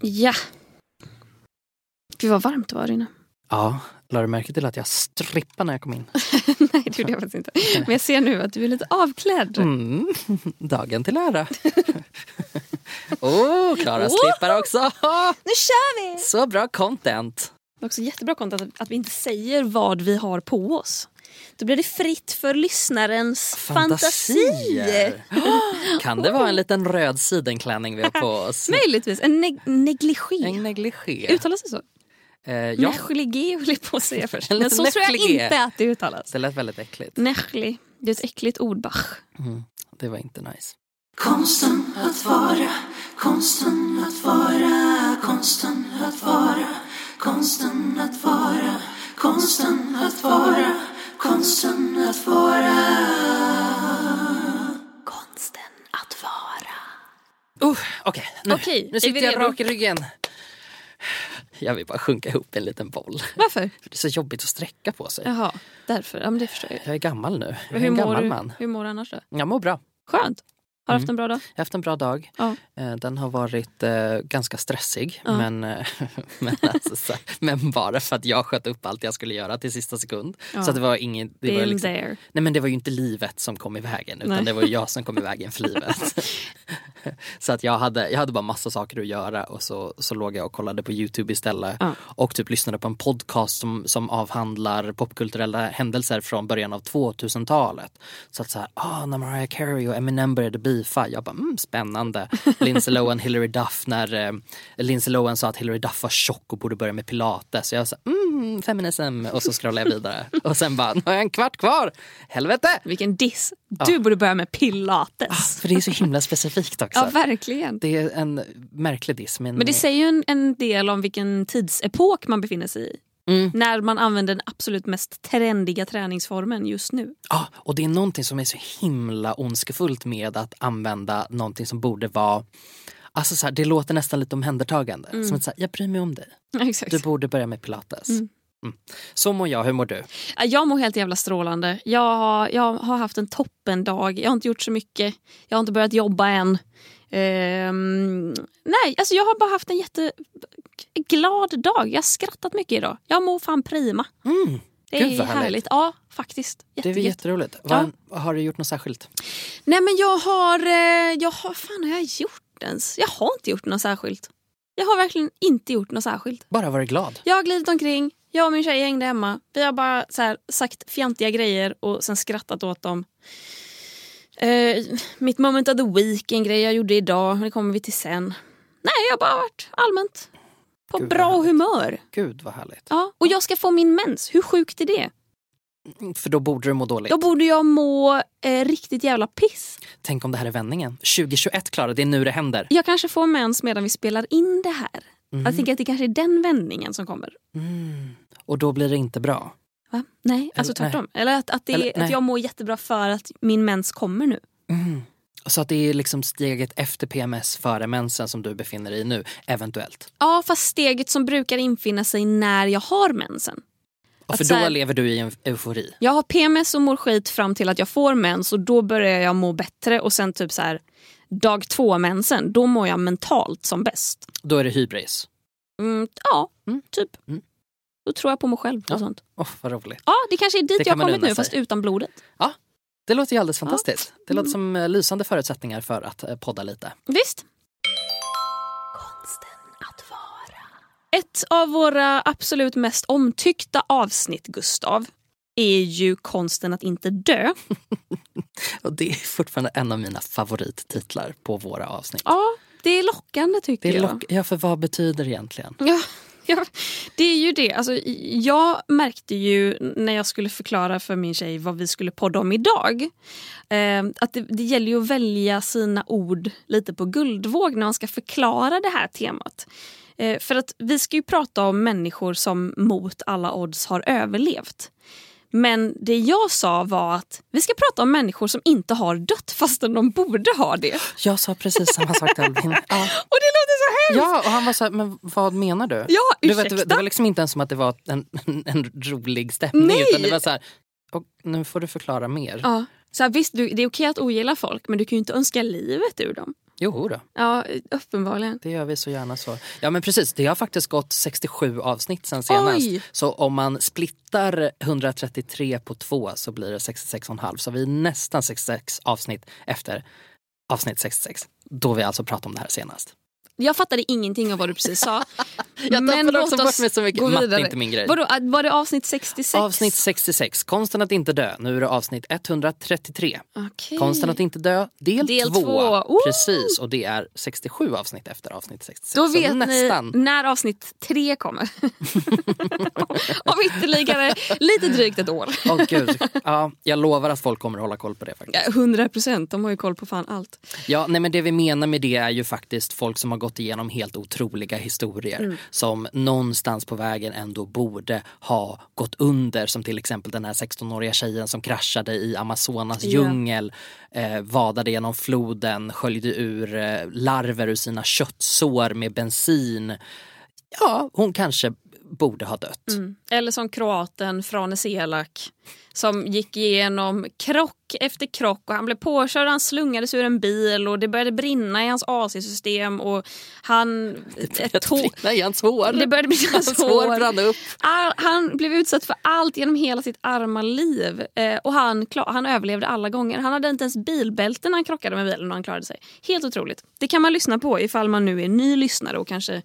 Ja. Gud vad varmt det var inne. Ja, lade du märke till att jag strippade när jag kom in? Nej det gjorde jag faktiskt inte. Men jag ser nu att du är lite avklädd. Mm, dagen till ära. Åh, oh, Klara strippar också. Nu kör vi! Så bra content. Det är också jättebra content att vi inte säger vad vi har på oss. Då blir det fritt för lyssnarens fantasier. Kan det vara en liten röd sidenklänning vi har på oss? Möjligtvis en neg negligé. En negligé. Uttalas det så? Eh, ja, Negligé höll jag på att säga först. En Men så tror jag inte att det uttalas. det lät väldigt äckligt. Negli. Det är ett äckligt ord, Bach. Mm, det var inte nice. Konsten att vara, konsten att vara, konsten att vara, konsten att vara, konsten att vara, konsten att vara. Konsten att vara. Uh, Okej, nu, Okej, nu sitter vi jag rak i ryggen. Jag vill bara sjunka ihop i en liten boll. Varför? För det är så jobbigt att sträcka på sig. Jaha, därför. Ja, men det förstår jag. Jag är gammal nu. Jag är Hur en gammal du, man. hur mår du annars då? Jag mår bra. Skönt. Har du haft en bra dag? Jag har haft en bra dag. Ja. Eh, Den har varit eh, ganska stressig. Ja. Men, eh, men, alltså, så, men bara för att jag sköt upp allt jag skulle göra till sista sekund. Ja. Så det var ingen, det var liksom, there. nej, men det var ju inte livet som kom i vägen utan Nej. det var jag som kom i vägen för livet. så att jag hade, jag hade bara massa saker att göra och så, så låg jag och kollade på Youtube istället. Ja. Och typ lyssnade på en podcast som, som avhandlar popkulturella händelser från början av 2000-talet. Så att så här, ah, när Mariah Carey och Eminem började beefa, jag bara mm, spännande. Lindsay Lohan, Hillary Duff, när eh, Lindsay Lohan sa att Hillary Duff var tjock och borde börja med pilates. Så jag sa mm, feminism och så scrollade jag vidare. och sen bara, nu har jag en kvart kvar, helvete! Vilken diss. Du borde börja med pilates. För det är så himla specifikt också. Ja, verkligen. det är en märklig diss. Men, Men det säger ju en, en del om vilken tidsepok man befinner sig i. Mm. När man använder den absolut mest trendiga träningsformen just nu. Ja, och det är någonting som är så himla ondskefullt med att använda någonting som borde vara Alltså så här, det låter nästan lite omhändertagande. Som att säga, jag bryr mig om dig. Exakt. Du borde börja med pilates. Mm. Mm. Så mår jag, hur mår du? Ja, Jag mår helt jävla strålande. Jag har, jag har haft en toppendag. Jag har inte gjort så mycket. Jag har inte börjat jobba än. Ehm, nej, alltså jag har bara haft en jätteglad dag. Jag har skrattat mycket idag. Jag mår fan prima. Mm. Det är Gud, härligt. härligt. Ja, faktiskt. Det är jätteroligt. Vad, Har du gjort något särskilt? Nej men jag har, eh, jag har, fan har jag gjort ens? Jag har inte gjort något särskilt. Jag har verkligen inte gjort något särskilt. Bara varit glad. Jag har glidit omkring, jag och min tjej hängde hemma. Vi har bara så här, sagt fjantiga grejer och sen skrattat åt dem. Eh, mitt moment of the week, en grej jag gjorde idag, men det kommer vi till sen. Nej, jag har bara varit allmänt på Gud, bra humör. Gud vad härligt. Ja, och jag ska få min mens. Hur sjukt är det? För då borde du må dåligt. Då borde jag må eh, riktigt jävla piss. Tänk om det här är vändningen. 2021 Klara, det är nu det händer. Jag kanske får mens medan vi spelar in det här. Jag tänker att det kanske är den vändningen som kommer. Mm. Och då blir det inte bra. Va? Nej, alltså Eller- tvärtom. Eller att, att, det, Eller- nej. att jag mår jättebra för att min mens kommer nu. Mm. Så att det är liksom steget efter PMS före mensen som du befinner dig i nu, eventuellt. Ja, fast steget som brukar infinna sig när jag har mensen. Att för då här- lever du i en eufori. Jag har PMS och mår skit fram till att jag får mens och då börjar jag må bättre och sen typ så här dag två mensen, då mår jag mentalt som bäst. Då är det hybris. Mm, ja, Mm. typ. Mm. Då tror jag på mig själv och Ja. sånt. Åh, vad roligt. Ja, det kanske är dit Det jag har kommit nu sig. fast utan blodet. Det låter ju alldeles fantastiskt. Det låter Mm. som eh, lysande förutsättningar för att eh, podda lite. Visst. Konsten att vara. Ett av våra absolut mest omtyckta avsnitt, Gustav, är ju konsten att inte dö. Och det är fortfarande en av mina favorittitlar på våra avsnitt. Ja, det är lockande tycker Det är jag. lock- ja, för vad betyder det egentligen? Ja, ja, det är ju det. Alltså, jag märkte ju när jag skulle förklara för min tjej vad vi skulle podda om idag. Eh, att det, det gäller ju att välja sina ord lite på guldvåg när man ska förklara det här temat. Eh, för att vi ska ju prata om människor som mot alla odds har överlevt. Men det jag sa var att vi ska prata om människor som inte har dött fastän de borde ha det. Jag sa precis samma sak till Albin. Ja. Och det låter så hemskt! ja, och han var så här, men vad menar du? Ja, du vet, det var liksom inte ens som att det var en, en rolig stämning Nej. utan det var så här, och nu får du förklara mer. Ja. Så här, visst, du, det är okej att ogilla folk men du kan ju inte önska livet ur dem. Jo då, Ja, uppenbarligen. det gör vi så gärna så. Ja men precis, det har faktiskt gått 67 avsnitt sen senast. Oj! Så om man splittar 133 på två så blir det 66,5. Så vi är nästan 66 avsnitt efter avsnitt 66. Då vi alltså pratade om det här senast. Jag fattade ingenting av vad du precis sa. Jag men låt också bort oss mig så mycket. gå Matte är vidare. inte min grej. Vadå, att- var det avsnitt 66? Avsnitt 66, Konsten att inte dö. Nu är det avsnitt 133. Okej. Konsten att inte dö, del, Del 2. två. Oh! Precis, och det är 67 avsnitt efter avsnitt 66. Då vet nästan. ni när avsnitt tre kommer. Om ytterligare lite drygt ett år. Åh gud. Ja, jag lovar att folk kommer att hålla koll på det faktiskt. 100 procent, de har ju koll på fan allt. Ja, nej, men det vi menar med det är ju faktiskt folk som har gått igenom helt otroliga historier som någonstans på vägen ändå borde ha gått under som till exempel den här 16-åriga tjejen som kraschade i Amazonas djungel, eh, vadade genom floden, sköljde ur eh, larver ur sina köttsår med bensin. Ja, hon kanske borde ha dött. Eller som kroaten Frane Selak som gick igenom krock efter krock och han blev påkörd, han slungades ur en bil och det började brinna i hans AC-system och han... Ett tå- Brinna i hans hår. det började brinna i hans Hans hår brann upp. Han blev utsatt för allt genom hela sitt arma liv. Eh, och han, han överlevde alla gånger. Han hade inte ens bilbälte när han krockade med bilen och han klarade sig. Helt otroligt. Det kan man lyssna på ifall man nu är ny lyssnare och kanske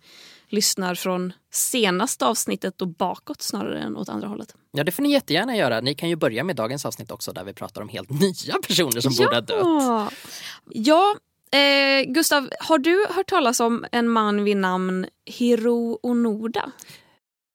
lyssnar från senaste avsnittet och bakåt snarare än åt andra hållet. Ja det får ni jättegärna göra. Ni kan ju börja med dagens avsnitt också där vi pratar om helt nya personer som borde ha dött. Ja, eh, Gustav, har du hört talas om en man vid namn Hiro Onoda?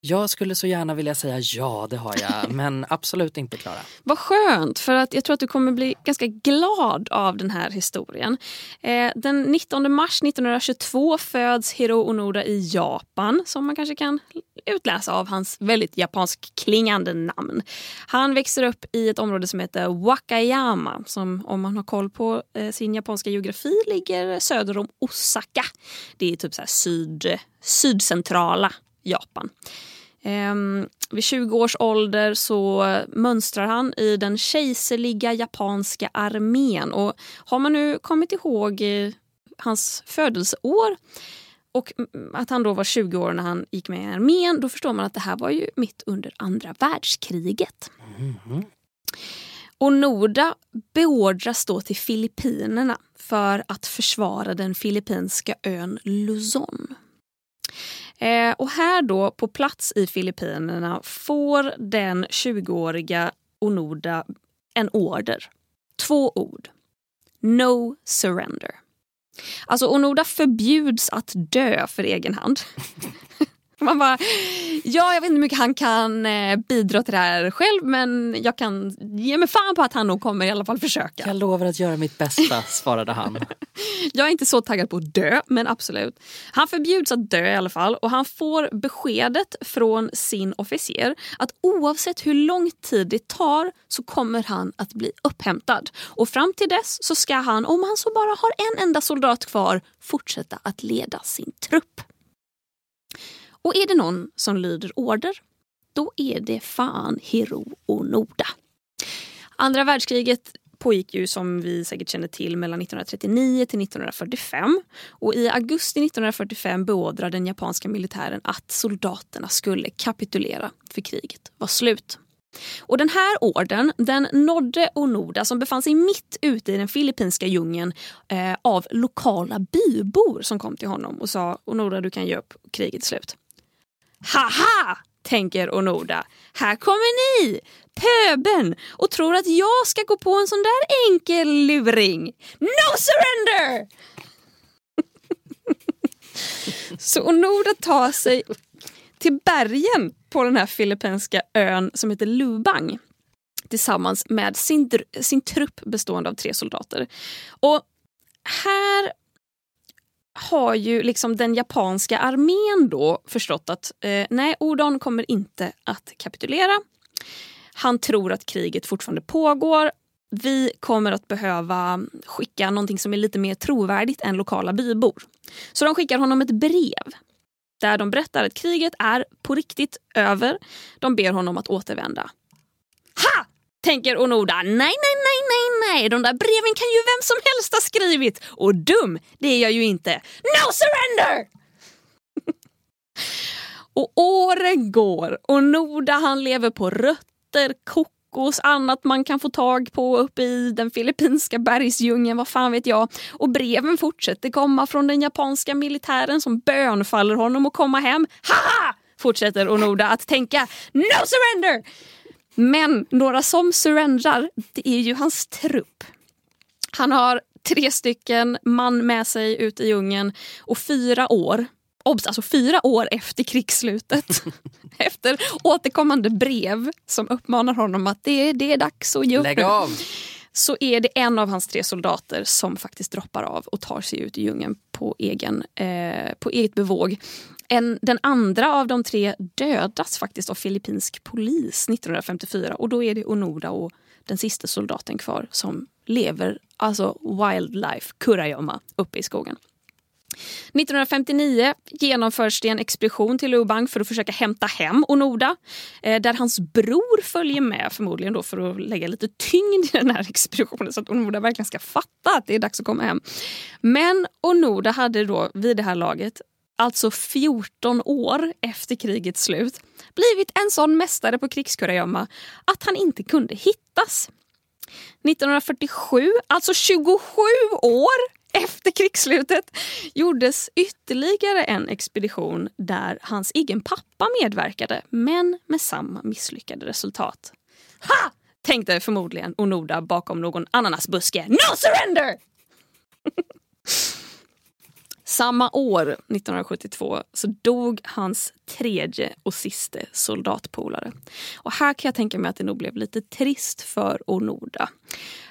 Jag skulle så gärna vilja säga ja, det har jag. Men absolut inte Klara. Vad skönt, för att jag tror att du kommer bli ganska glad av den här historien. Eh, den 19 mars 1922 föds Hiro Onoda i Japan som man kanske kan utläsa av hans väldigt japansk klingande namn. Han växer upp i ett område som heter Wakayama som om man har koll på eh, sin japanska geografi ligger söder om Osaka. Det är typ så syd, sydcentrala Japan. Ehm, vid 20 års ålder så mönstrar han i den kejserliga japanska armén. Och har man nu kommit ihåg eh, hans födelseår och mm, att han då var 20 år när han gick med i armén, då förstår man att det här var ju mitt under andra världskriget. Och Noda beordras då till Filippinerna för att försvara den filippinska ön Luzon. Eh, och här då på plats i Filippinerna får den 20-åriga Onoda en order. Två ord. No surrender. Alltså Onoda förbjuds att dö för egen hand. Man bara, ja jag vet inte hur mycket han kan eh, bidra till det här själv men jag kan ge mig fan på att han nog kommer i alla fall försöka. Jag lovar att göra mitt bästa, svarade han. Jag är inte så taggad på att dö, men absolut. Han förbjuds att dö i alla fall och han får beskedet från sin officer att oavsett hur lång tid det tar så kommer han att bli upphämtad. Och fram till dess så ska han, om han så bara har en enda soldat kvar, fortsätta att leda sin trupp. Och är det någon som lyder order, då är det fan Hiro Onoda. Andra världskriget pågick ju som vi säkert känner till mellan 1939 till 1945. Och I augusti 1945 beordrade den japanska militären att soldaterna skulle kapitulera för kriget var slut. Och Den här orden den nådde Onoda som befann sig mitt ute i den filippinska djungeln eh, av lokala bybor som kom till honom och sa Onoda du kan ge upp, kriget är slut. Haha! tänker Onoda. Här kommer ni, pöben, och tror att jag ska gå på en sån där enkel luring. No surrender! Så Onoda tar sig till bergen på den här filippinska ön som heter Lubang tillsammans med sin, sin trupp bestående av tre soldater. Och här har ju liksom den japanska armén då förstått att eh, nej, Odon kommer inte att kapitulera. Han tror att kriget fortfarande pågår. Vi kommer att behöva skicka någonting som är lite mer trovärdigt än lokala bybor. Så de skickar honom ett brev där de berättar att kriget är på riktigt över. De ber honom att återvända. Ha! Tänker Onoda. Nej, nej, nej, nej, nej. De där breven kan ju vem som helst ha skrivit. Och dum, det är jag ju inte. No surrender! och åren går och Noda han lever på rötter, kokos, annat man kan få tag på uppe i den filippinska bergsdjungeln, vad fan vet jag. Och breven fortsätter komma från den japanska militären som bönfaller honom att komma hem. Haha! Fortsätter Onoda att tänka. No surrender! Men några som surrendrar, det är ju hans trupp. Han har tre stycken man med sig ut i djungeln och fyra år Obs, alltså fyra år efter krigsslutet. efter återkommande brev som uppmanar honom att det, det är dags att ge upp Lägg av! Så är det en av hans tre soldater som faktiskt droppar av och tar sig ut i djungeln på, egen, eh, på eget bevåg. En, den andra av de tre dödas faktiskt av filippinsk polis 1954 och då är det Onoda och den sista soldaten kvar som lever, alltså wildlife, kurragömma, uppe i skogen. 1959 genomförs det en expedition till Lubang för att försöka hämta hem Onoda. Eh, där hans bror följer med förmodligen då för att lägga lite tyngd i den här expeditionen så att Onoda verkligen ska fatta att det är dags att komma hem. Men Onoda hade då vid det här laget alltså 14 år efter krigets slut, blivit en sån mästare på krigskurragömma att han inte kunde hittas. 1947, alltså 27 år efter krigsslutet, gjordes ytterligare en expedition där hans egen pappa medverkade, men med samma misslyckade resultat. Ha! Tänkte förmodligen Onoda bakom någon ananasbuske. No surrender! Samma år, 1972, så dog hans tredje och sista soldatpolare. Och här kan jag tänka mig att det nog blev lite trist för Onoda.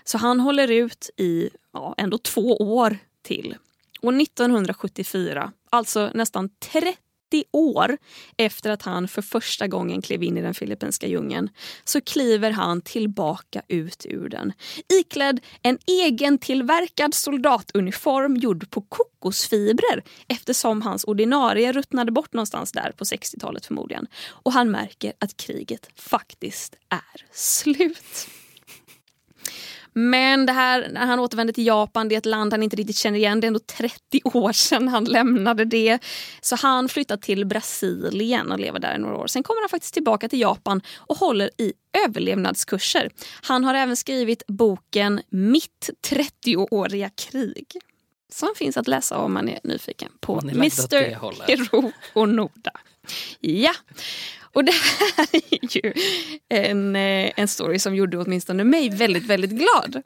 Så han håller ut i ja, ändå två år till. Och 1974, alltså nästan 30 år efter att han för första gången klev in i den filippinska djungeln så kliver han tillbaka ut ur den iklädd en egen tillverkad soldatuniform gjord på kokosfibrer eftersom hans ordinarie ruttnade bort någonstans där på 60-talet förmodligen. Och han märker att kriget faktiskt är slut. Men det här, när han återvänder till Japan, det är ett land han inte riktigt känner igen. Det är ändå 30 år sedan han lämnade det. Så han flyttar till Brasilien och lever där i några år. Sen kommer han faktiskt tillbaka till Japan och håller i överlevnadskurser. Han har även skrivit boken Mitt 30-åriga krig. Som finns att läsa om man är nyfiken på Mr. Hero Onoda. Ja, och det här är ju en, eh, en story som gjorde åtminstone mig väldigt, väldigt glad.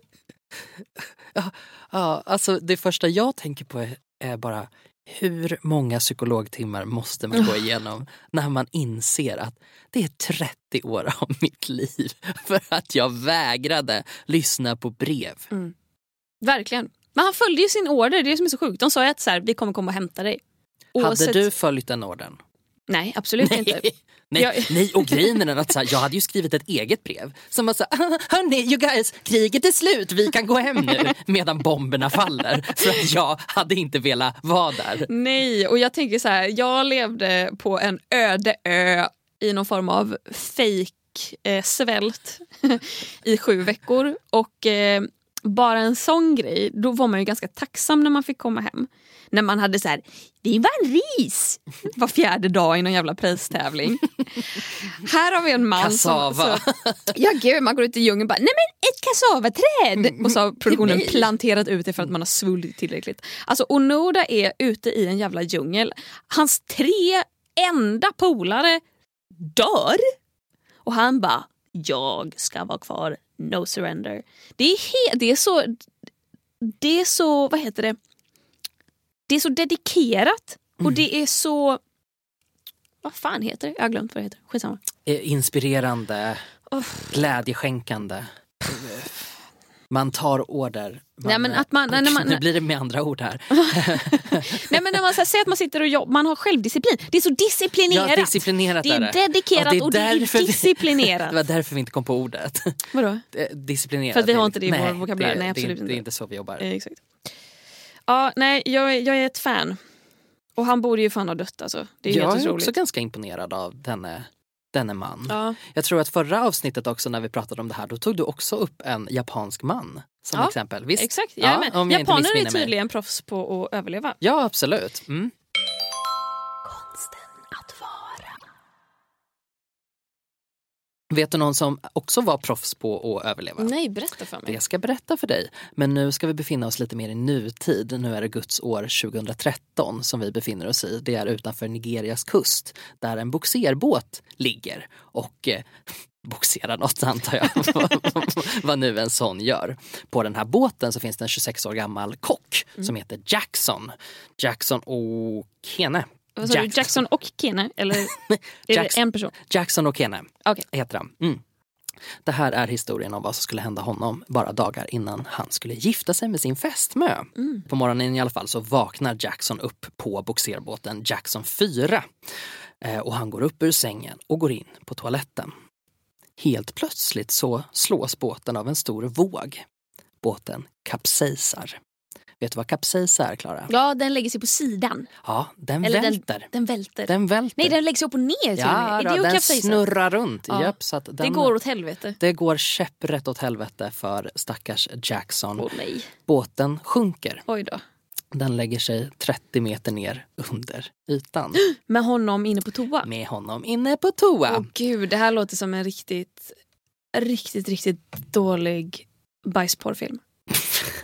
Ja, alltså det första jag tänker på är, är bara hur många psykologtimmar måste man gå igenom när man inser att det är 30 år av mitt liv för att jag vägrade lyssna på brev. Verkligen. Men han följde ju sin order, det är det som är så sjukt. De sa ju att så här, vi kommer komma och hämta dig. Hade Oavsett- du följt den orden? Nej, absolut inte. Nej, Jag- nej, och grejen är att så här, jag hade ju skrivit ett eget brev som var så här, hörni you guys, kriget är slut, vi kan gå hem nu medan bomberna faller. För att jag hade inte velat vara där. Nej, och jag tänker så här, jag levde på en öde ö i någon form av fake eh, svält i sju veckor. Och eh, bara en sån grej, då var man ju ganska tacksam när man fick komma hem. När man hade så här, vi vann ris var fjärde dag i någon jävla pristävling. här har vi en man Kassava. som... Så, ja gud, man går ut i djungeln och bara, nej men ett kassavaträd! Och så har produktionen planterat ut det för att man har svullit tillräckligt. Alltså Onoda är ute i en jävla djungel. Hans tre enda polare dör. Och han bara, jag ska vara kvar, no surrender. Det är, he- det är så, det är så, vad heter det? Det är så dedikerat och det är så, vad fan heter det? Jag har glömt vad det heter, skitsamma. Eh, Inspirerande, glädjeskänkande. Man tar order. Man, Nej, men att man- nej, man- nu blir det med andra ord här. Nej men när man säger att man sitter och jobbar, man har självdisciplin. Det är så disciplinerat. Ja, disciplinerat det är är det. dedikerat Ja, och det är därför vi- disciplinerat. Det var därför vi inte kom på ordet. Vadå? Eh, Disciplinerat. För att vi har är- inte det i vår vokabulär. det- Nej, det är absolut inte. inte. Det är inte så vi jobbar. Eh, exakt. Ja, nej, jag, är- jag är ett fan. Och han borde ju fan ha dött alltså. Det är jag är också ganska imponerad av denne denne man. Ja. Jag tror att förra avsnittet också när vi pratade om det här, då tog du också upp en japansk man som Ja, exempel. Visst? Exakt, Ja, ja, Japaner är missminner mig. tydligen proffs på att överleva. Ja, absolut. Mm. Vet du någon som också var proffs på att överleva? Nej, berätta för mig. Det jag ska berätta för dig. Men nu ska vi befinna oss lite mer i nutid. Nu är det Guds år 2013 som vi befinner oss i. Det är utanför Nigerias kust där en boxerbåt ligger och eh, boxerar något antar jag. Vad nu en sån gör. På den här båten så finns det en 26 år gammal kock som heter Jackson. Jackson Okene. Vad sa du, Jack- Jackson och Kene? Eller är Jackson. det en person? Jackson Okene Okej. heter han. Mm. Det här är historien om vad som skulle hända honom bara dagar innan han skulle gifta sig med sin fästmö. På morgonen i alla fall så vaknar Jackson upp på boxerbåten Jackson 4. Eh, och han går upp ur sängen och går in på toaletten. Helt plötsligt så slås båten av en stor våg. Båten kapsejsar. Vet du vad kapsejsa är, Klara? Ja, den lägger sig på sidan. Ja, den Eller välter. Den, den välter. Den välter. Nej, den lägger sig upp och ner ja, då, den snurrar runt. Ja. Japp, så den, Det går åt helvete. det går käpprätt åt helvete för stackars Jackson. Åh nej. Båten sjunker. Oj då. Den lägger sig 30 meter ner under ytan. Med honom inne på toa. Med honom inne på toa. Åh gud, det här låter som en riktigt, riktigt, riktigt dålig bajsporrfilm.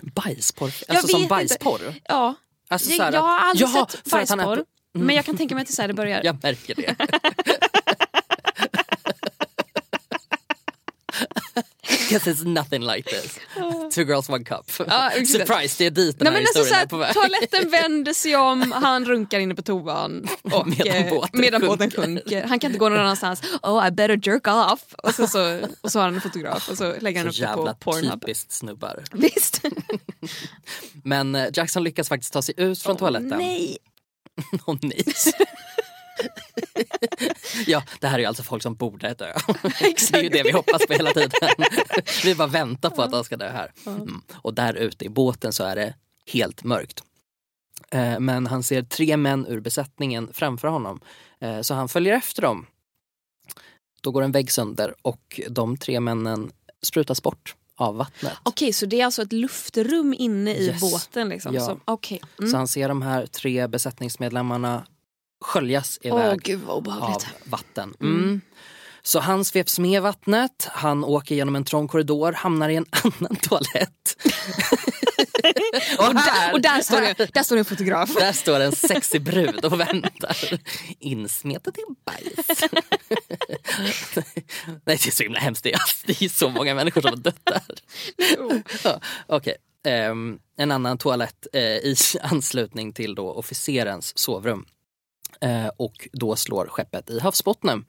Bajsporr. Alltså som bajsporr. Ja, Alltså, jag, jag har aldrig Jaha, sett bajsporr. på- Men jag kan tänka mig att det är så här det börjar. Jag märker det. Because it's nothing like this. Two girls one cup. Exakt. Surprise, det är dit den Nej, här men alltså, historien så är på väg. toaletten vänder sig om, han runkar inne på toan och, Medan eh, båten medan båten sjunker. Han kan inte gå någon annanstans. Oh I better jerk off. Och så, så, och så har han en fotograf och så lägger han Så upp det på Pornhub. typiskt snubbar. Visst? Men eh, Jackson lyckas faktiskt ta sig ut från toaletten. Nej. Åh nej. ja, det här är alltså folk som borde dö. Det är ju det vi hoppas på hela tiden. vi bara väntar på att de ska dö här. Mm. Och där ute i båten så är det helt mörkt. Eh, Men han ser tre män ur besättningen framför honom. Eh, Så han följer efter dem. Då går en vägg sönder och de tre männen sprutas bort av vattnet. Okej, så det är alltså ett luftrum inne i Yes. båten? Liksom. Ja. Så. Så Mm. han ser de här tre besättningsmedlemmarna sköljas iväg gud vad av vatten. Mm. Så han sveps med vattnet, han åker genom en trång korridor, hamnar i en annan toalett. Och, där, och där, står det, där står det en fotograf. Där står en sexig brud och väntar. Insmetad i bajs. Nej det är så himla hemskt. Det är, det är så många människor som har dött där. Ja, Okej. Ehm, en annan toalett eh, i anslutning till då officerens sovrum. Eh, och då slår skeppet i havsbottnen.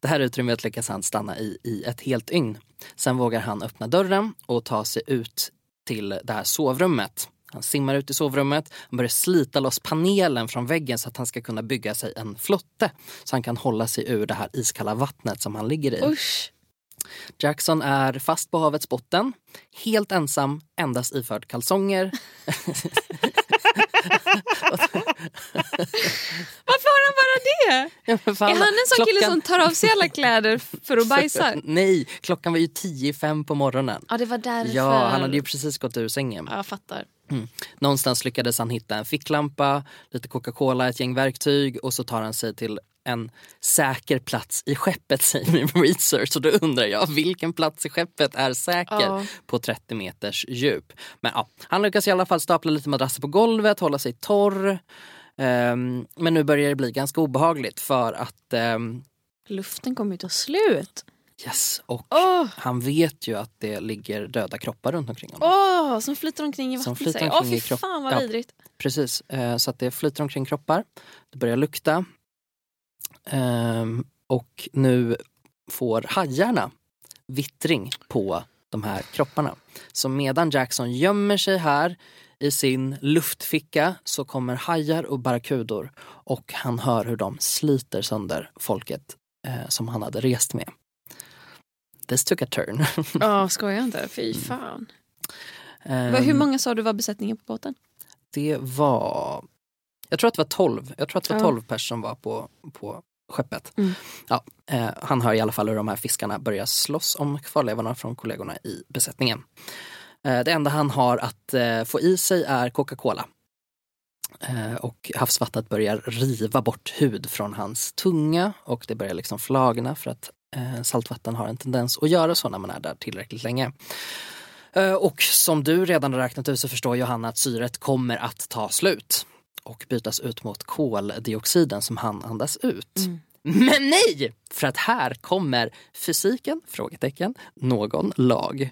Det här utrymmet lyckas han stanna i i ett helt dygn. Sen vågar han öppna dörren och ta sig ut till det här sovrummet. Han simmar ut i sovrummet och börjar slita loss panelen från väggen så att han ska kunna bygga sig en flotte. Så han kan hålla sig ur det här iskalla vattnet som han ligger i. Usch. Jackson är fast på havets botten, helt ensam, endast iförd kalsonger. Varför har han bara det? Ja, fan, Är han en sån kille klockan- som tar av sig alla kläder för att bajsa? Nej, klockan var ju tio i fem på morgonen. Ja, det var därför. Ja, han hade ju precis gått ur sängen. Ja, jag fattar. Någonstans lyckades han hitta en ficklampa, lite Coca-Cola, ett gäng verktyg och så tar han sig till en säker plats i skeppet säger min research. Och då undrar jag vilken plats i skeppet är säker Ja. På 30 meters djup. Men ja, han lyckas i alla fall stapla lite madrasser på golvet, hålla sig torr. Ehm, men nu börjar det bli ganska obehagligt för att ehm, Luften kommer ju ta slut. yes, och Åh, han vet ju att det ligger döda kroppar runt omkring honom. åh, som flyter omkring i Som vattnet. flyter omkring Åh, i fy kropp- fan vad Ja. vidrigt. Precis, eh, så att det flyter omkring kroppar. Det börjar lukta. Ehm, och nu får hajarna vittring på de här kropparna. Så medan Jackson gömmer sig här i sin luftficka så kommer hajar och barrackudor och han hör hur de sliter sönder folket eh, som han hade rest med. This took a turn. Ja, skojar inte. Fy fan. Ehm, Vad- Hur många sa du var besättningen på båten? Det var... Jag tror att det var 12. Jag tror att det var Ja. 12 personer som var på, på skeppet. Ja, eh, han hör i alla fall hur de här fiskarna börjar slåss om kvarlevorna från kollegorna i besättningen. Eh, det enda han har att eh, få i sig är Coca-Cola. Eh, och havsvattnet börjar riva bort hud från hans tunga och det börjar liksom flagna för att eh, saltvatten har en tendens att göra så när man är där tillräckligt länge. Eh, Och som du redan har räknat ut så förstår Johanna att syret kommer att ta slut och bytas ut mot koldioxiden som han andas ut. Men nej! För att här kommer fysiken, frågetecken, någon lag.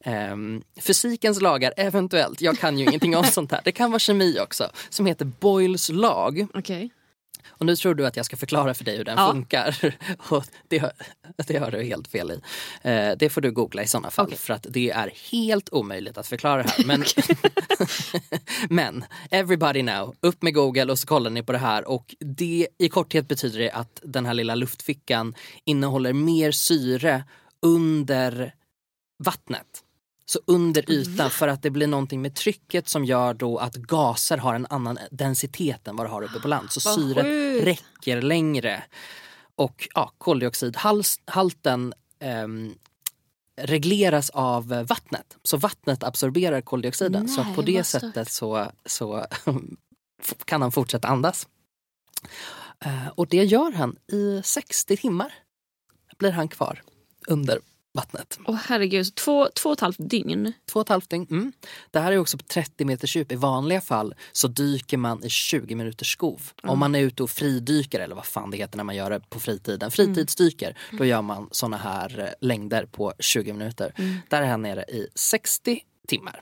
Ehm, fysikens lagar, eventuellt, jag kan ju ingenting om sånt här, det kan vara kemi också, som heter Boyles lag. Okej. Och nu tror du att jag ska förklara för dig hur den Ja. funkar. Och det, det har du helt fel i. Eh, det får du googla i sådana fall Okej. för att det är helt omöjligt att förklara här. Men, men everybody now, upp med Google och så kollar ni på det här. Och det i korthet betyder det att den här lilla luftfickan innehåller mer syre under vattnet. Så under ytan för att det blir någonting med trycket som gör då att gaser har en annan densitet än vad det har uppe på land. Så syret räcker längre. Och ja, koldioxidhalten ehm, regleras av vattnet. Så vattnet absorberar koldioxiden. så Nej, att på det sättet så, så kan han fortsätta andas. Eh, och det gör han i 60 timmar. Blir han kvar under vattnet. Åh herregud, så två, två och ett halvt dygn. Två och ett halvt dygn. Mm. Det här är också på 30 meters djup. I vanliga fall så dyker man i 20 minuters skov. Om man är ute och fridyker eller vad fan det heter när man gör det på fritiden. Fritidsdyker, då gör man såna här eh, längder på 20 minuter. Där är han nere i 60 timmar.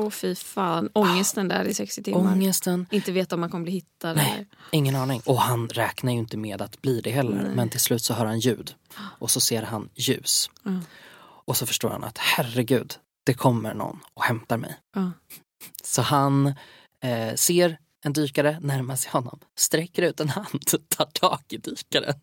Åh fy fan, ångesten där i 60 timmar. Ångesten, Inte veta om man kommer bli hittad. Nej. Eller. ingen aning. Och han räknar ju inte med att bli det heller. Men till slut så hör han ljud. Och så ser han ljus. Mm. Och så förstår han att herregud, det kommer någon och hämtar mig. Ja. Så han eh, ser en dykare närma sig honom, sträcker ut en hand, tar tag i dykaren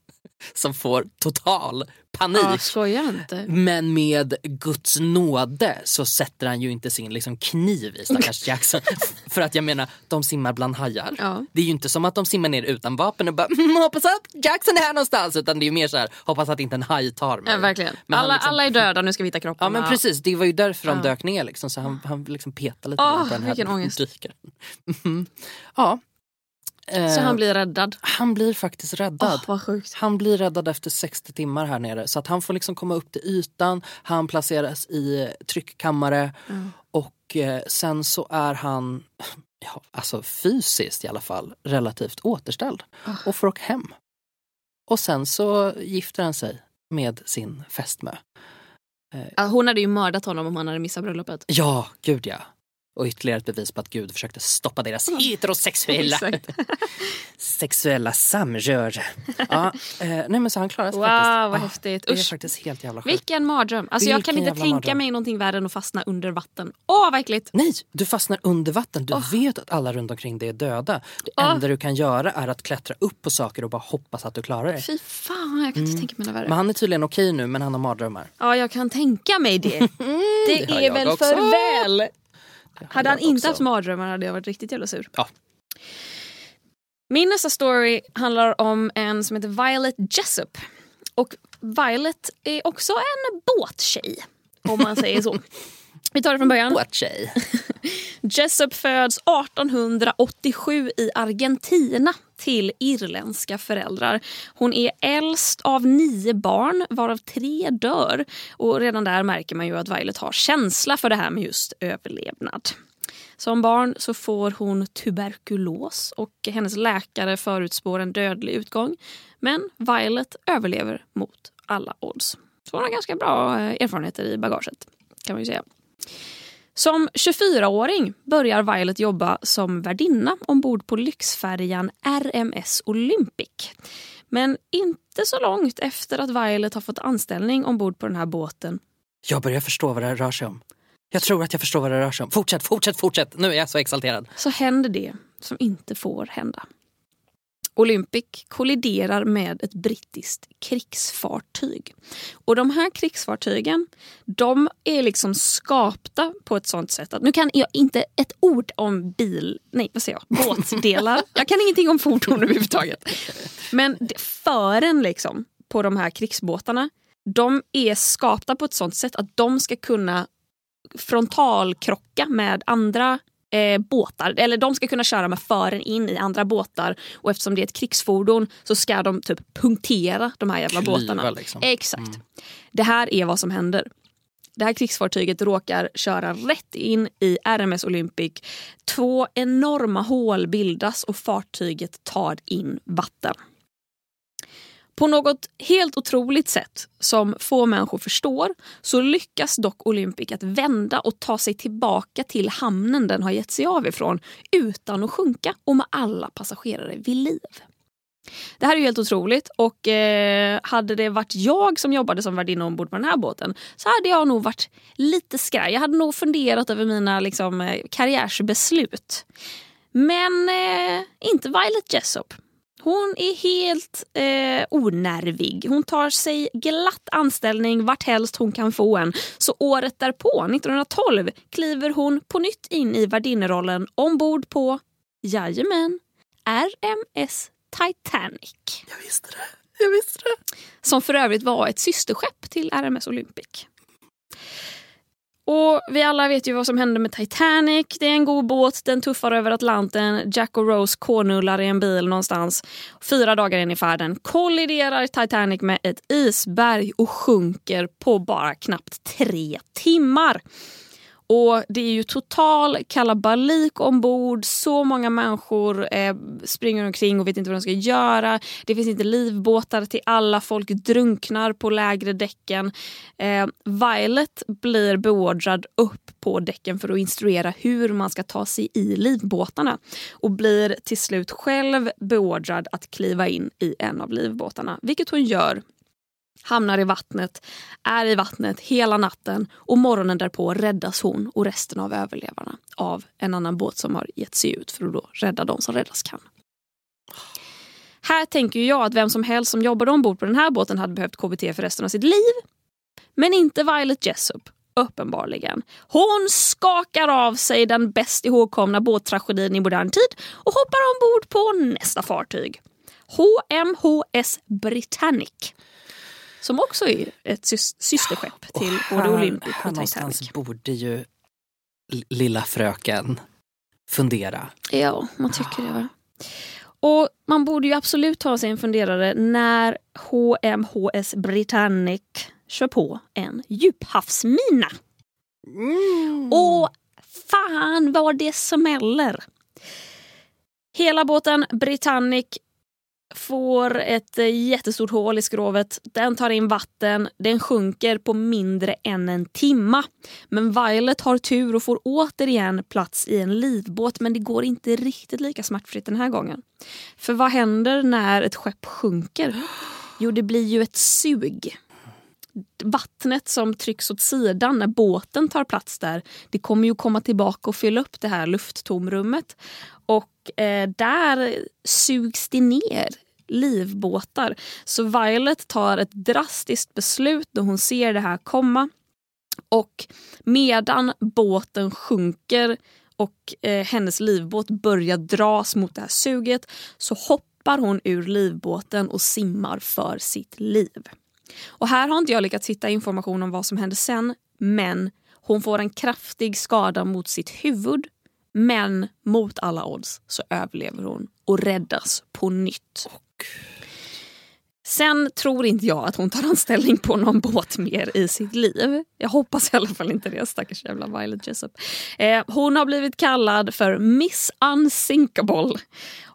som får total panik. Ja, inte. Men med Guds nåde så sätter han ju inte sin liksom, kniv i stackars Jackson. För att jag menar, de simmar bland hajar. Ja. Det är ju inte som att de simmar ner utan vapen och bara mm, hoppas att Jackson är här någonstans. Utan det är ju mer så här, hoppas att inte en haj tar mig. Ja, verkligen. Men Alla, liksom- alla är döda, nu ska vi hitta kropparna. Ja men precis, det var ju därför de Ja. dök ner liksom. Så han, han liksom petade lite grann på den här vilken ångest. dykaren. Ja. Eh, Så han blir räddad. han blir faktiskt räddad. Sjukt. Han blir räddad efter 60 timmar här nere. Så att han får liksom komma upp till ytan. Han placeras i tryckkammare. Och eh, sen så är han, ja, alltså fysiskt i alla fall, relativt återställd. Och får åka hem. Och sen så gifter han sig med sin fästmö. Ja, Hon hade ju mördat honom om han hade missat bröllopet. Ja, gud ja. Och ytterligare ett bevis på att Gud försökte stoppa deras heterosexuella sexuella samröre. Ja, eh, nej men så han klarar sig Wow, faktiskt. vad Ah, häftigt. Det är Usch. faktiskt helt jävla sjukt. Vilken mardröm. Alltså, jag Vilken kan inte tänka mardröm. mig någonting värre än att fastna under vatten. Åh, vad äckligt. Nej, du fastnar under vatten. Du vet att alla runt omkring dig är döda. Det Ah. enda du kan göra är att klättra upp på saker och bara hoppas att du klarar det. Fy fan, jag kan inte tänka mig något värre. Mm. Men han är tydligen okej nu, men han har mardrömmar. Ja, jag kan tänka mig det. det, det är jag väl också. för väl. Hade han inte också. haft mardrömmar hade jag varit riktigt jävla sur. Ja. Min nästa story handlar om en som heter Violet Jessup. Och Violet är också en båttjej, om man säger så. Vi tar det från början. Tjej? Jessup föds 1887 i Argentina till irländska föräldrar. Hon är äldst av nio barn, varav tre dör. Och redan där märker man ju att Violet har känsla för det här med just överlevnad. Som barn så får hon tuberkulos och hennes läkare förutspår en dödlig utgång. Men Violet överlever mot alla odds. Så hon har ganska bra eh, erfarenheter i bagaget kan man ju säga. Som 24-åring börjar Violet jobba som värdinna ombord på lyxfärjan RMS Olympic. Men inte så långt efter att Violet har fått anställning ombord på den här båten Jag börjar förstå vad det rör sig om. Jag tror att jag förstår vad det rör sig om. Fortsätt, fortsätt, fortsätt. Nu är jag så exalterad. så händer det som inte får hända. Olympic kolliderar med ett brittiskt krigsfartyg. Och de här krigsfartygen de är liksom skapta på ett sånt sätt att nu kan jag inte ett ord om bil, nej vad säger jag, båtdelar. jag kan ingenting om fordon överhuvudtaget. Men fören liksom på de här krigsbåtarna de är skapta på ett sånt sätt att de ska kunna frontalkrocka med andra eh, båtar. Eller de ska kunna köra med fören in i andra båtar. Och eftersom det är ett krigsfordon så ska de typ punktera de här jävla Klyva, båtarna. liksom. Exakt. Det här är vad som händer. Det här krigsfartyget råkar köra rätt in i RMS Olympic. Två enorma hål bildas och fartyget tar in vatten. På något helt otroligt sätt som få människor förstår så lyckas dock Olympic att vända och ta sig tillbaka till hamnen den har gett sig av ifrån utan att sjunka och med alla passagerare vid liv. Det här är ju helt otroligt och eh, hade det varit jag som jobbade som värdinna ombord på den här båten så hade jag nog varit lite skraj. Jag hade nog funderat över mina liksom, eh, karriärsbeslut. Men eh, inte Violet Jessop. Hon är helt eh, onervig. Hon tar sig glatt anställning vart helst hon kan få en. Så året därpå, 1912, kliver hon på nytt in i värdinnerollen ombord på, jajamän, RMS Titanic. Jag visste det. Jag visste det. Som för övrigt var ett systerskepp till RMS Olympic. Och Vi alla vet ju vad som hände med Titanic. Det är en god båt, den tuffar över Atlanten. Jack och Rose kornullar i en bil någonstans. Fyra dagar in i färden kolliderar Titanic med ett isberg och sjunker på bara knappt tre timmar. Och Det är ju total kalabalik ombord. Så många människor eh, springer omkring och vet inte vad de ska göra. Det finns inte livbåtar till alla. Folk drunknar på lägre däcken. Eh, Violet blir beordrad upp på däcken för att instruera hur man ska ta sig i livbåtarna och blir till slut själv beordrad att kliva in i en av livbåtarna, vilket hon gör hamnar i vattnet, är i vattnet hela natten och morgonen därpå räddas hon och resten av överlevarna av en annan båt som har gett sig ut för att då rädda de som räddas kan. Här tänker jag att vem som helst som jobbade ombord på den här båten hade behövt KBT för resten av sitt liv. Men inte Violet Jessup, uppenbarligen. Hon skakar av sig den bäst ihågkomna båttragedin i modern tid och hoppar ombord på nästa fartyg. HMHS Britannic. Som också är ett sys- systerskepp till Och både här- Olympic Här och någonstans Titanic. borde ju lilla fröken fundera. Ja, man tycker det. Va? Och man borde ju absolut ta sig en funderare när HMHS Britannic kör på en djuphavsmina. Och fan vad det smäller! Hela båten Britannic får ett eh, jättestort hål i skrovet. Den tar in vatten. Den sjunker på mindre än en timma. Men Violet har tur och får återigen plats i en livbåt men det går inte riktigt lika smärtfritt den här gången. För vad händer när ett skepp sjunker? Jo, det blir ju ett sug. Vattnet som trycks åt sidan när båten tar plats där det kommer ju komma tillbaka och fylla upp det här lufttomrummet. Och eh, där sugs det ner livbåtar. Så Violet tar ett drastiskt beslut när hon ser det här komma. Och medan båten sjunker och eh, hennes livbåt börjar dras mot det här suget så hoppar hon ur livbåten och simmar för sitt liv. Och här har inte jag lyckats hitta information om vad som hände sen men hon får en kraftig skada mot sitt huvud men mot alla odds så överlever hon och räddas på nytt. Sen tror inte jag att hon tar anställning på någon båt mer i sitt liv. Jag hoppas i alla fall inte det, stackars jävla Violet Jessup. Eh, hon har blivit kallad för Miss Unsinkable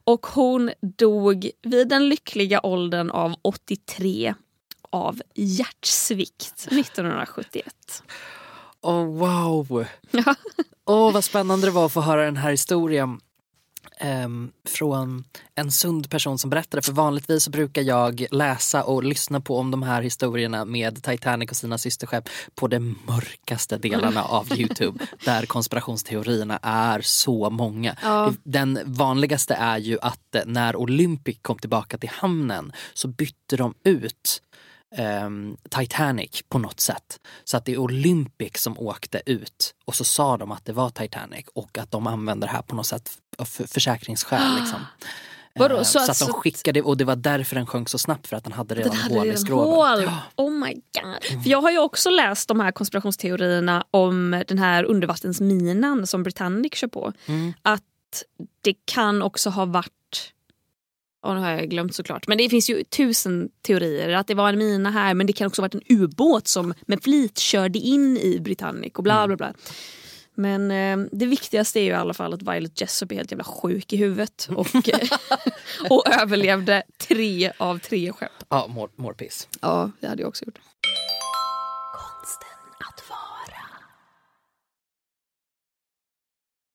och hon dog vid den lyckliga åldern av 83 av hjärtsvikt 1971. Oh, wow! Åh, vad spännande det var att få höra den här historien. Ehm, från en sund person som berättade. För vanligtvis brukar jag läsa och lyssna på om de här historierna med Titanic och sina systerskepp på de mörkaste delarna av Youtube. Där konspirationsteorierna är så många. Ja. Den vanligaste är ju att när Olympic kom tillbaka till hamnen så bytte de ut ehm, Titanic på något sätt. Så att det är Olympic som åkte ut och så sa de att det var Titanic och att de använder det här på något sätt av för försäkringsskäl. Liksom. Vadå, Eh, så så, att- att de skickade och det var därför den sjönk så snabbt för att den hade redan Den hade hål i skroven. Ja. Oh my god. För jag har ju också läst de här konspirationsteorierna om den här undervattensminan som Britannic kör på. Mm. Att det kan också ha varit och nu har jag glömt såklart. Men det finns ju tusen teorier. Att det var en mina här men det kan också ha varit en ubåt som med flit körde in i Britannic och bla bla bla. Men eh, det viktigaste är ju i alla fall att Violet Jessup är helt jävla sjuk i huvudet och, eh, och överlevde tre av tre skepp. Ja, mår, mår piss. Ja, det hade jag också gjort.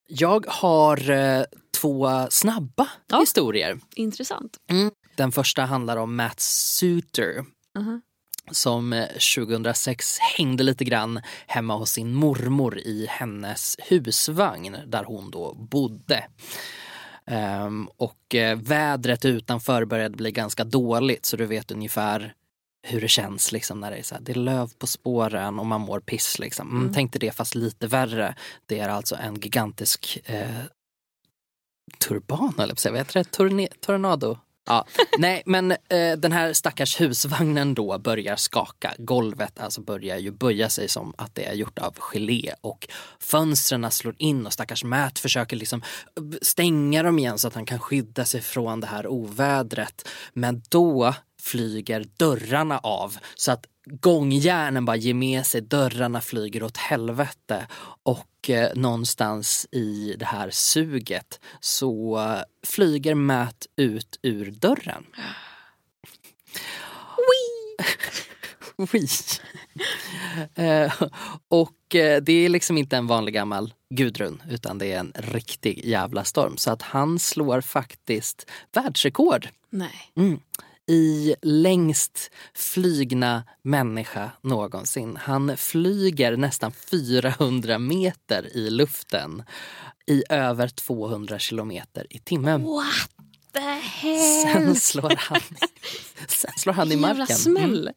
Jag har eh, två snabba Ja. historier. Intressant. Den första handlar om Matt Suter Aha. som eh, 2006 hängde lite grann hemma hos sin mormor i hennes husvagn där hon då bodde. Ehm, och eh, vädret utanför började bli ganska dåligt så du vet ungefär hur det känns liksom när det är, så här, det är löv på spåren och man mår piss. Liksom. Mm. Tänk dig det fast lite värre. Det är alltså en gigantisk eh, turban, eller på vad heter det? Torne- tornado? Ja, nej men eh, den här stackars husvagnen då börjar skaka. Golvet alltså börjar ju böja sig som att det är gjort av gelé och fönstren slår in och stackars Matt försöker liksom eh, stänga dem igen så att han kan skydda sig från det här ovädret. Men då flyger dörrarna av så att gångjärnen bara ger med sig, dörrarna flyger åt helvete och eh, någonstans i det här suget så eh, flyger Matt ut ur dörren. Wii! eh, och eh, det är liksom inte en vanlig gammal Gudrun utan det är en riktig jävla storm. Så att han slår faktiskt världsrekord Nej. Mm. I längst flygna människa någonsin. Han flyger nästan 400 meter i luften i över 200 kilometer i timmen. What the hell? Sen slår han, sen slår han i marken. Mm.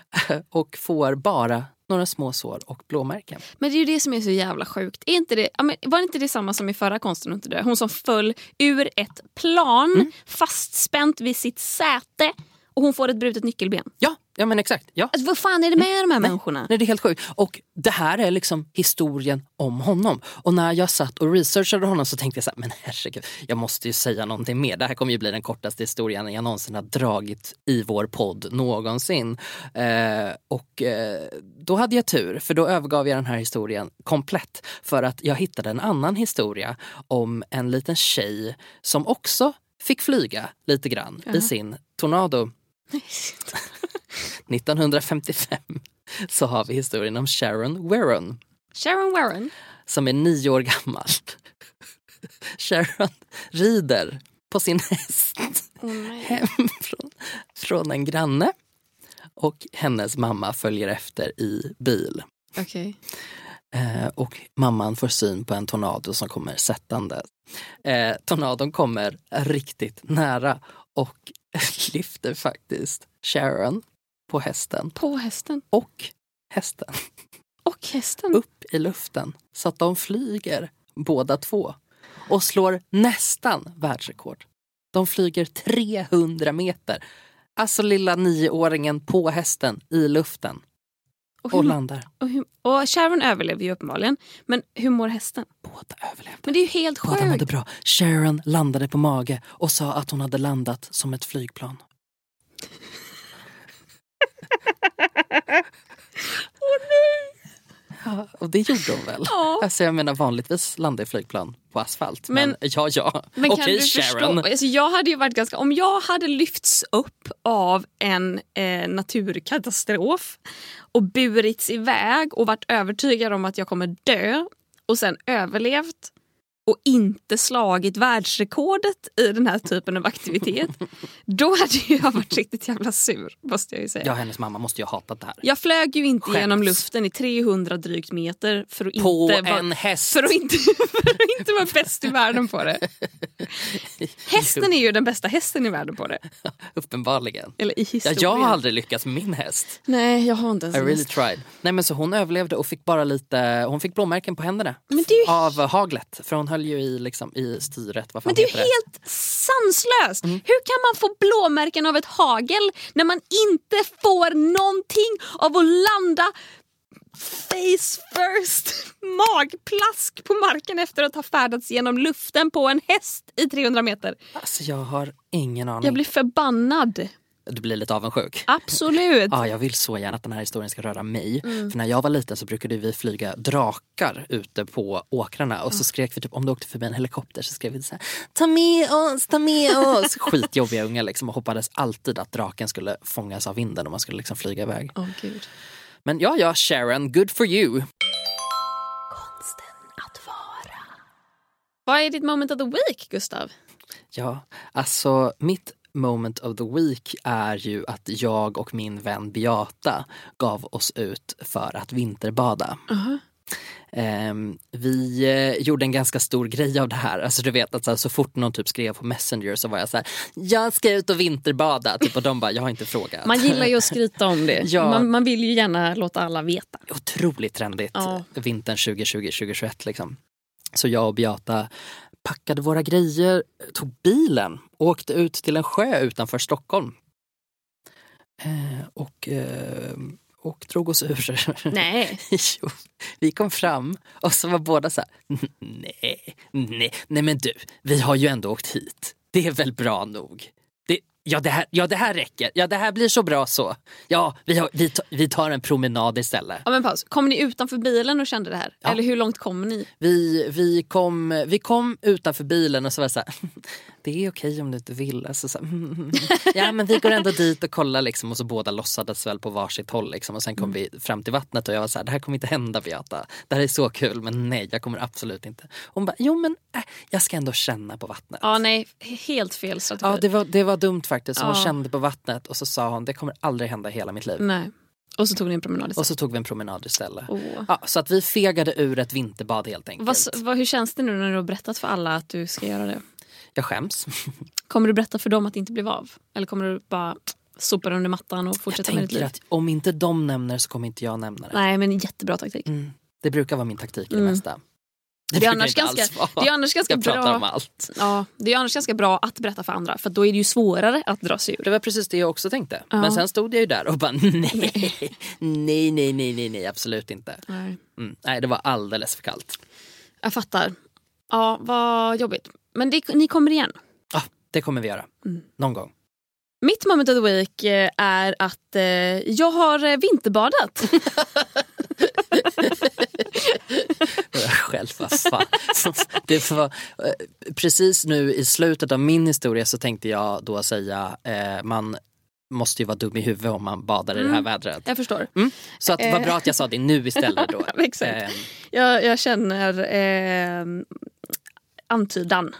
och får bara några små sår och blåmärken. Men det är ju det som är så jävla sjukt. Är inte det, var det inte det samma som i förra konsten inte dö? Hon som föll ur ett plan Mm. fastspänt vid sitt säte och hon får ett brutet nyckelben. Ja, ja men exakt. Ja. Alltså, vad fan är det med de här människorna? Nej, det är helt sjukt. Och det här är liksom historien om honom. Och när jag satt och researchade honom så tänkte jag så här, men herregud, jag måste ju säga någonting mer. Det här kommer ju bli den kortaste historien jag någonsin har dragit i vår podd någonsin. Eh, och eh, då hade jag tur, för då övergav jag den här historien komplett. För att jag hittade en annan historia om en liten tjej som också fick flyga lite grann i sin Tornado 1955 så har vi historien om Sharon Warren Sharon Warren. som är nio år gammal. Sharon rider på sin häst hem från, från en granne och hennes mamma följer efter i bil. Okej. Eh, och mamman får syn på en tornado som kommer sättande. Eh, tornadon kommer riktigt nära och lyfter faktiskt Sharon på hästen På hästen. och hästen Och hästen. upp i luften så att de flyger båda två och slår nästan världsrekord. De flyger 300 meter. Alltså lilla nioåringen på hästen i luften Och, och landar. och, hur, och Sharon överlever ju uppenbarligen. Men hur mår hästen? Båda överlevde. Men det är ju helt Båda mådde sjukt. bra. Sharon landade på mage och sa att hon hade landat som ett flygplan. Ja, och det gjorde hon väl? Ja. Alltså jag menar vanligtvis landar flygplan på asfalt. Men, Men- ja, ja. Men kan Okej du Sharon. förstå? Alltså jag hade ju varit ganska, om jag hade lyfts upp av en eh, naturkatastrof och burits iväg och varit övertygad om att jag kommer dö och sen överlevt och inte slagit världsrekordet i den här typen av aktivitet då hade jag varit riktigt jävla sur. måste Jag säga. Ja, hennes mamma måste ju ha hatat det här. Jag flög ju inte Skäms. genom luften i 300 drygt meter för att På inte vara en häst! för att, inte, för att inte vara bäst i världen på det. Hästen är ju den bästa hästen i världen på det. Uppenbarligen. Eller i Ja, historien. jag har aldrig lyckats med min häst. Nej, jag har inte ens I really häst. tried. Nej men så hon överlevde och fick bara lite, hon fick blåmärken på händerna. Det Av haglet. För hon höll ju i, liksom, i styret. Vad fan men det är ju helt sanslöst! Mm. Hur kan man få blåmärken av ett hagel när man inte får någonting av att landa face first, magplask på marken efter att ha färdats genom luften på en häst i 300 meter? Alltså jag har ingen aning. Jag blir förbannad. Du blir lite avundsjuk. Absolut. Ja, jag vill så gärna att den här historien ska röra mig. Mm. För när jag var liten så brukade vi flyga drakar ute på åkrarna och så skrek vi typ om det åkte förbi en helikopter så skrev vi så här Ta med oss, ta med oss! Skitjobbiga unga liksom och hoppades alltid att draken skulle fångas av vinden och man skulle liksom flyga iväg. Åh gud. Men ja, ja Sharon, good for you. Vad är ditt moment of the week, Gustav? Ja, alltså mitt moment of the week är ju att jag och min vän Beata gav oss ut för att vinterbada. Ehm, vi eh, gjorde en ganska stor grej av det här. Alltså du vet att så, här, så fort någon typ skrev på Messenger så var jag så här, jag ska ut och vinterbada. Typ, och de bara, jag har inte frågat. Man gillar ju att skryta om det. Ja. Man, man vill ju gärna låta alla veta. Otroligt trendigt Ja. vintern 2020-2021 liksom. Så jag och Beata packade våra grejer, tog bilen och åkte ut till en sjö utanför Stockholm. Eh, och, eh, och drog oss ur. Nej. jo, vi kom fram och så var båda så här, nej, nej, nej men du, vi har ju ändå åkt hit. Det är väl bra nog. Ja, det här, ja, det här räcker. Ja, det här blir så bra så. Ja, vi, har, vi, vi tar en promenad istället. Ja, men paus. Kom ni utanför bilen och kände det här? Ja. Eller hur långt kom ni? Vi, vi, kom, vi kom utanför bilen och så var det så här, det är okej om du inte vill. Alltså så här, ja men vi går ändå dit och kollar liksom och så båda låtsades väl på varsitt håll liksom. och sen kom vi fram till vattnet och jag var så här, det här kommer inte hända Beata. Det här är så kul men nej jag kommer absolut inte. Hon bara, jo men äh, jag ska ändå känna på vattnet. Ja, nej. Helt fel strategi. Ja det var, det var dumt faktiskt. Så Hon Ja. kände på vattnet och så sa hon, det kommer aldrig hända hela mitt liv. Nej. Och så tog ni en promenad Och istället. så tog vi en promenad istället. Åh. Ja, så att vi fegade ur ett vinterbad helt enkelt. Vad, vad, hur känns det nu när du har berättat för alla att du ska göra det? Jag skäms. Kommer du berätta för dem att det inte blev av? Eller kommer du bara sopa det under mattan och Jag fortsätta med ditt tänker liv? att om inte de nämner det så kommer inte jag nämna det. Nej, men jättebra taktik. Mm. Det brukar vara min taktik i det Mm. mesta. Det är annars ganska, det är annars ganska bra. Ja, det är annars ganska bra att berätta för andra för då är det ju svårare att dra sig ur. Det var precis det jag också tänkte. Ja. Men sen stod jag ju där och bara nej, nej, nej, nej, nej, nej absolut inte. Nej. Mm. Nej, det var alldeles för kallt. Jag fattar. Ja, vad jobbigt. Men det, ni kommer igen. Ja, det kommer vi göra. Mm. Någon gång. Mitt moment of the week eh, är att eh, jag har eh, vinterbadat. Själv, vad fan. Det var, eh, precis nu i slutet av min historia så tänkte jag då säga eh, man måste ju vara dum i huvudet om man badar i det här Mm. vädret. Jag förstår. Så att det var Eh. bra att jag sa det nu istället då. Exakt. Eh, Jag, jag känner eh, antydan.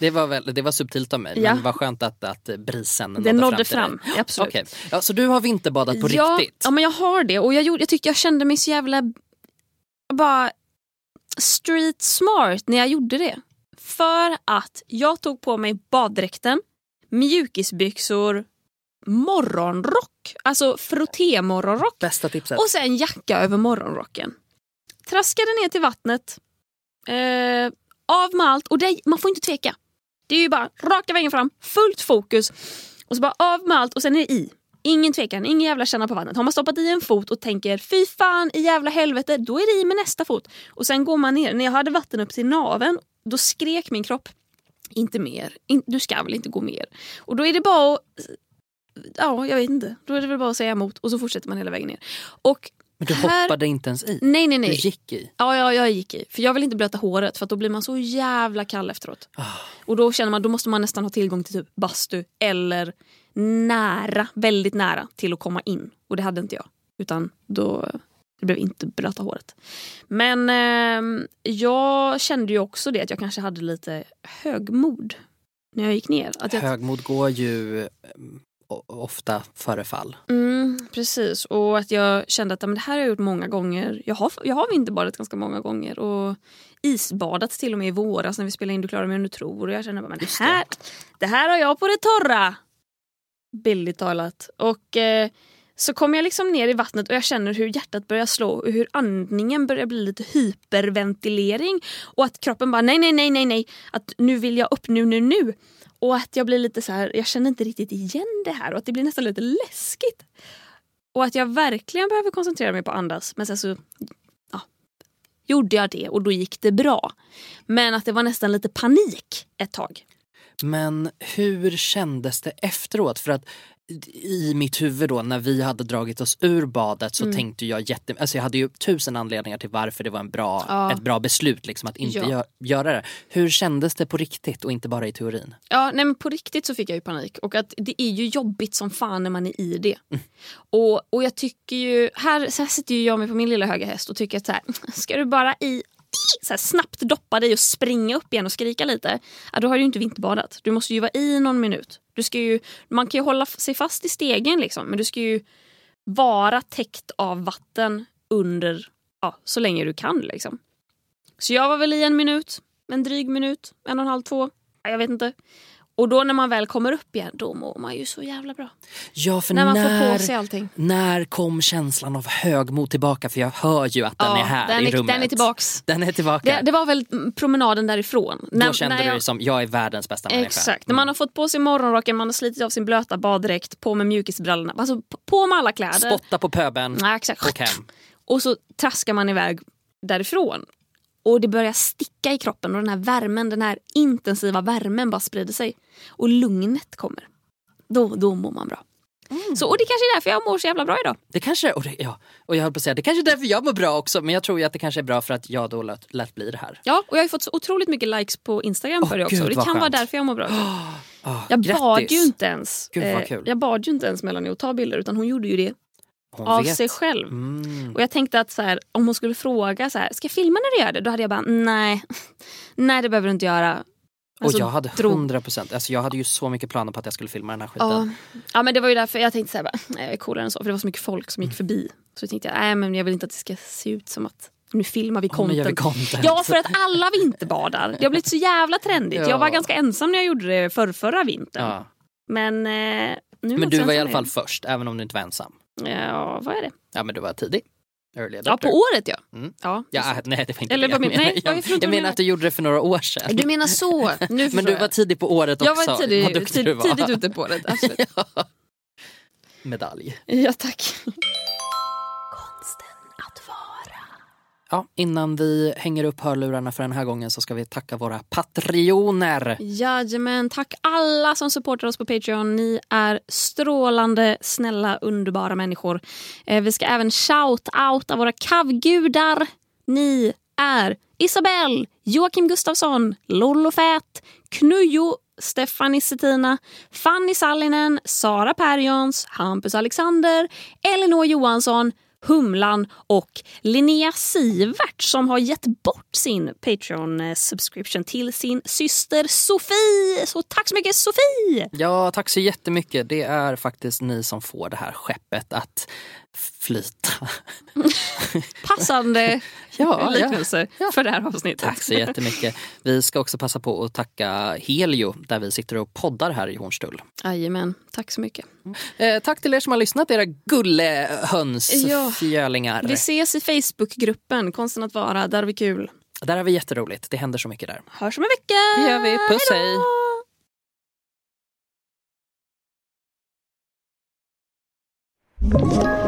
Det var, väl, det var subtilt av mig Ja. men vad skönt att, att brisen nådde, Det nådde fram. fram. Absolut. Okej. Ja, så du har vinterbadat på ja, riktigt? Ja, men jag har det. Och jag, gjorde, jag tyckte jag kände mig så jävla bara street smart när jag gjorde det. För att jag tog på mig baddräkten, mjukisbyxor, morgonrock. Alltså frottémorgonrock. Bästa tipset. Och sen jacka över morgonrocken. Traskade ner till vattnet. Eh, av med allt. Och det, man får inte tveka. Det är ju bara raka vägen fram, fullt fokus. Och så bara av med allt och sen är det i. Ingen tvekan, ingen jävla känna på vattnet. Har man stoppat i en fot och tänker fy fan i jävla helvete, då är det i med nästa fot. Och sen går man ner. När jag hade vatten upp till naveln, då skrek min kropp inte mer. In, du ska väl inte gå mer. Och då är det bara att Ja, jag vet inte. Då är det väl bara att säga emot och så fortsätter man hela vägen ner. Och men du här- hoppade inte ens i? Nej, nej, Du nej. gick i? Ja, ja, jag gick i. För jag vill inte blöta håret för då blir man så jävla kall efteråt. Ah. Och då känner man då måste man nästan ha tillgång till typ bastu eller nära, väldigt nära till att komma in. Och det hade inte jag. Utan då Det blev inte blöta håret. Men eh, jag kände ju också det att jag kanske hade lite högmod när jag gick ner. Att jag, Högmod går ju eh, ofta före fall. mm, precis, och att jag kände att men det här har jag gjort många gånger. Jag har, jag har vinterbadat ganska många gånger och isbadat till och med i våras när vi spelade in Du klarar mig om du tror. Och jag kände bara, men här, det här har jag på det torra. Billigt talat. Och eh, så kommer jag liksom ner i vattnet och jag känner hur hjärtat börjar slå och hur andningen börjar bli lite hyperventilering. Och att kroppen bara nej, nej, nej, nej, nej. Att nu vill jag upp, nu, nu, nu. Och att jag blir lite så här, jag känner inte riktigt igen det här och att det blir nästan lite läskigt. Och att jag verkligen behöver koncentrera mig på att andas. Men sen så ja, gjorde jag det och då gick det bra. Men att det var nästan lite panik ett tag. Men hur kändes det efteråt? För att i mitt huvud då när vi hade dragit oss ur badet så Mm. tänkte jag jätte... Alltså jag hade ju tusen anledningar till varför det var en bra, Ja. ett bra beslut liksom, att inte Ja. gö- göra det. Hur kändes det på riktigt och inte bara i teorin? Ja, nej, men på riktigt så fick jag ju panik och att det är ju jobbigt som fan när man är i det. Och, och jag tycker ju, här, så här sitter ju jag med på min lilla höga häst och tycker att så här, ska du bara i så här, snabbt doppa dig och springa upp igen och skrika lite, ja, då har du ju inte vinterbadat. Du måste ju vara i någon minut. Du ska ju, man kan ju hålla sig fast i stegen liksom, men du ska ju vara täckt av vatten under ja, så länge du kan. Liksom. Så jag var väl i en minut, en dryg minut, en och en halv, två. Jag vet inte. Och då när man väl kommer upp igen, då mår man ju så jävla bra. Ja, för När man när, får på sig allting. när kom känslan av högmod tillbaka? För jag hör ju att den Ja, är här den i är, rummet. Den är tillbaks. Den är tillbaka. Det, det var väl promenaden därifrån. Då kände när du jag- som, jag är världens bästa människa. Exakt. När man har fått på sig morgonrocken, man har slitit av sin blöta baddräkt, på med mjukisbrallorna. Alltså på med alla kläder. Spotta på pöben, Ja, exakt. åk hem. Och så traskar man iväg därifrån. Och det börjar sticka i kroppen och den här värmen, den här intensiva värmen bara sprider sig. Och lugnet kommer. Då, då mår man bra. Så, och det kanske är därför jag mår så jävla bra idag. Det kanske, och, det, ja, och jag höll på att säga, det kanske är därför jag mår bra också men jag tror ju att det kanske är bra för att jag då lät, lät bli det här. Ja, och jag har fått så otroligt mycket likes på Instagram Åh, för det också. gud, det kan vara skönt. därför jag mår bra. idag. Oh, Jag bad grattis. ju inte ens. Gud, eh, jag bad ju inte ens Melanie att ta bilder utan hon gjorde ju det Hon av vet. sig själv. Mm. Och jag tänkte att så här, om hon skulle fråga så här, ska jag filma när du gör det? Då hade jag bara nej, nej det behöver du inte göra. Alltså, och jag hade drog- 100 procent, alltså jag hade ju så mycket planer på att jag skulle filma den här skiten. Ja. ja men det var ju därför jag tänkte så här, bara, nej, jag är coolare än så. För det var så mycket folk som gick förbi. Så jag tänkte nej men jag vill inte att det ska se ut som att nu filmar vi nu gör vi content. content. Ja för att alla vinterbadar. Det har blivit så jävla trendigt. Ja. Jag var ganska ensam när jag gjorde det för förra vintern. Ja. Men eh, nu Men du var i alla fall först, även om du inte var ensam. Ja vad är det? Ja men du var tidig. Early Ja på året ja. Mm. ja. Ja, nej det var inte Eller det. jag menar, nej, jag jag, jag menar att du gjorde det för några år sedan. Du menar så. Nu men du jag. var tidig på året också. Jag var tidig, Vad duktig du var. tidigt ute på året. Absolut. Medalj. Ja tack. Ja, innan vi hänger upp hörlurarna för den här gången så ska vi tacka våra patrioner. Jajamän, tack alla som supportar oss på Patreon. Ni är strålande, snälla, underbara människor. Eh, vi ska även shout-outa våra kavgudar. Ni är Isabelle, Joakim Gustafsson, Lollo Fät, Knujo, Stefanie Settina, Fanny Sallinen, Sara Perjons, Hampus Alexander, Elinor Johansson, Humlan och Linnea Sivert som har gett bort sin Patreon-subscription till sin syster Sofie. Så tack så mycket Sofie! Ja, tack så jättemycket. Det är faktiskt ni som får det här skeppet att flyta. Passande Ja, liknelse ja. för det här avsnittet. Tack så jättemycket. Vi ska också passa på att tacka Helio där vi sitter och poddar här i Hornstull. tack så mycket. Eh, tack till er som har lyssnat, era gullehöns, Ja. Vi ses i Facebookgruppen Konsten att vara, där har vi kul. Där har vi jätteroligt. Det händer så mycket där. Hörs om en vecka! Det gör vi. Puss, hej. Hejdå!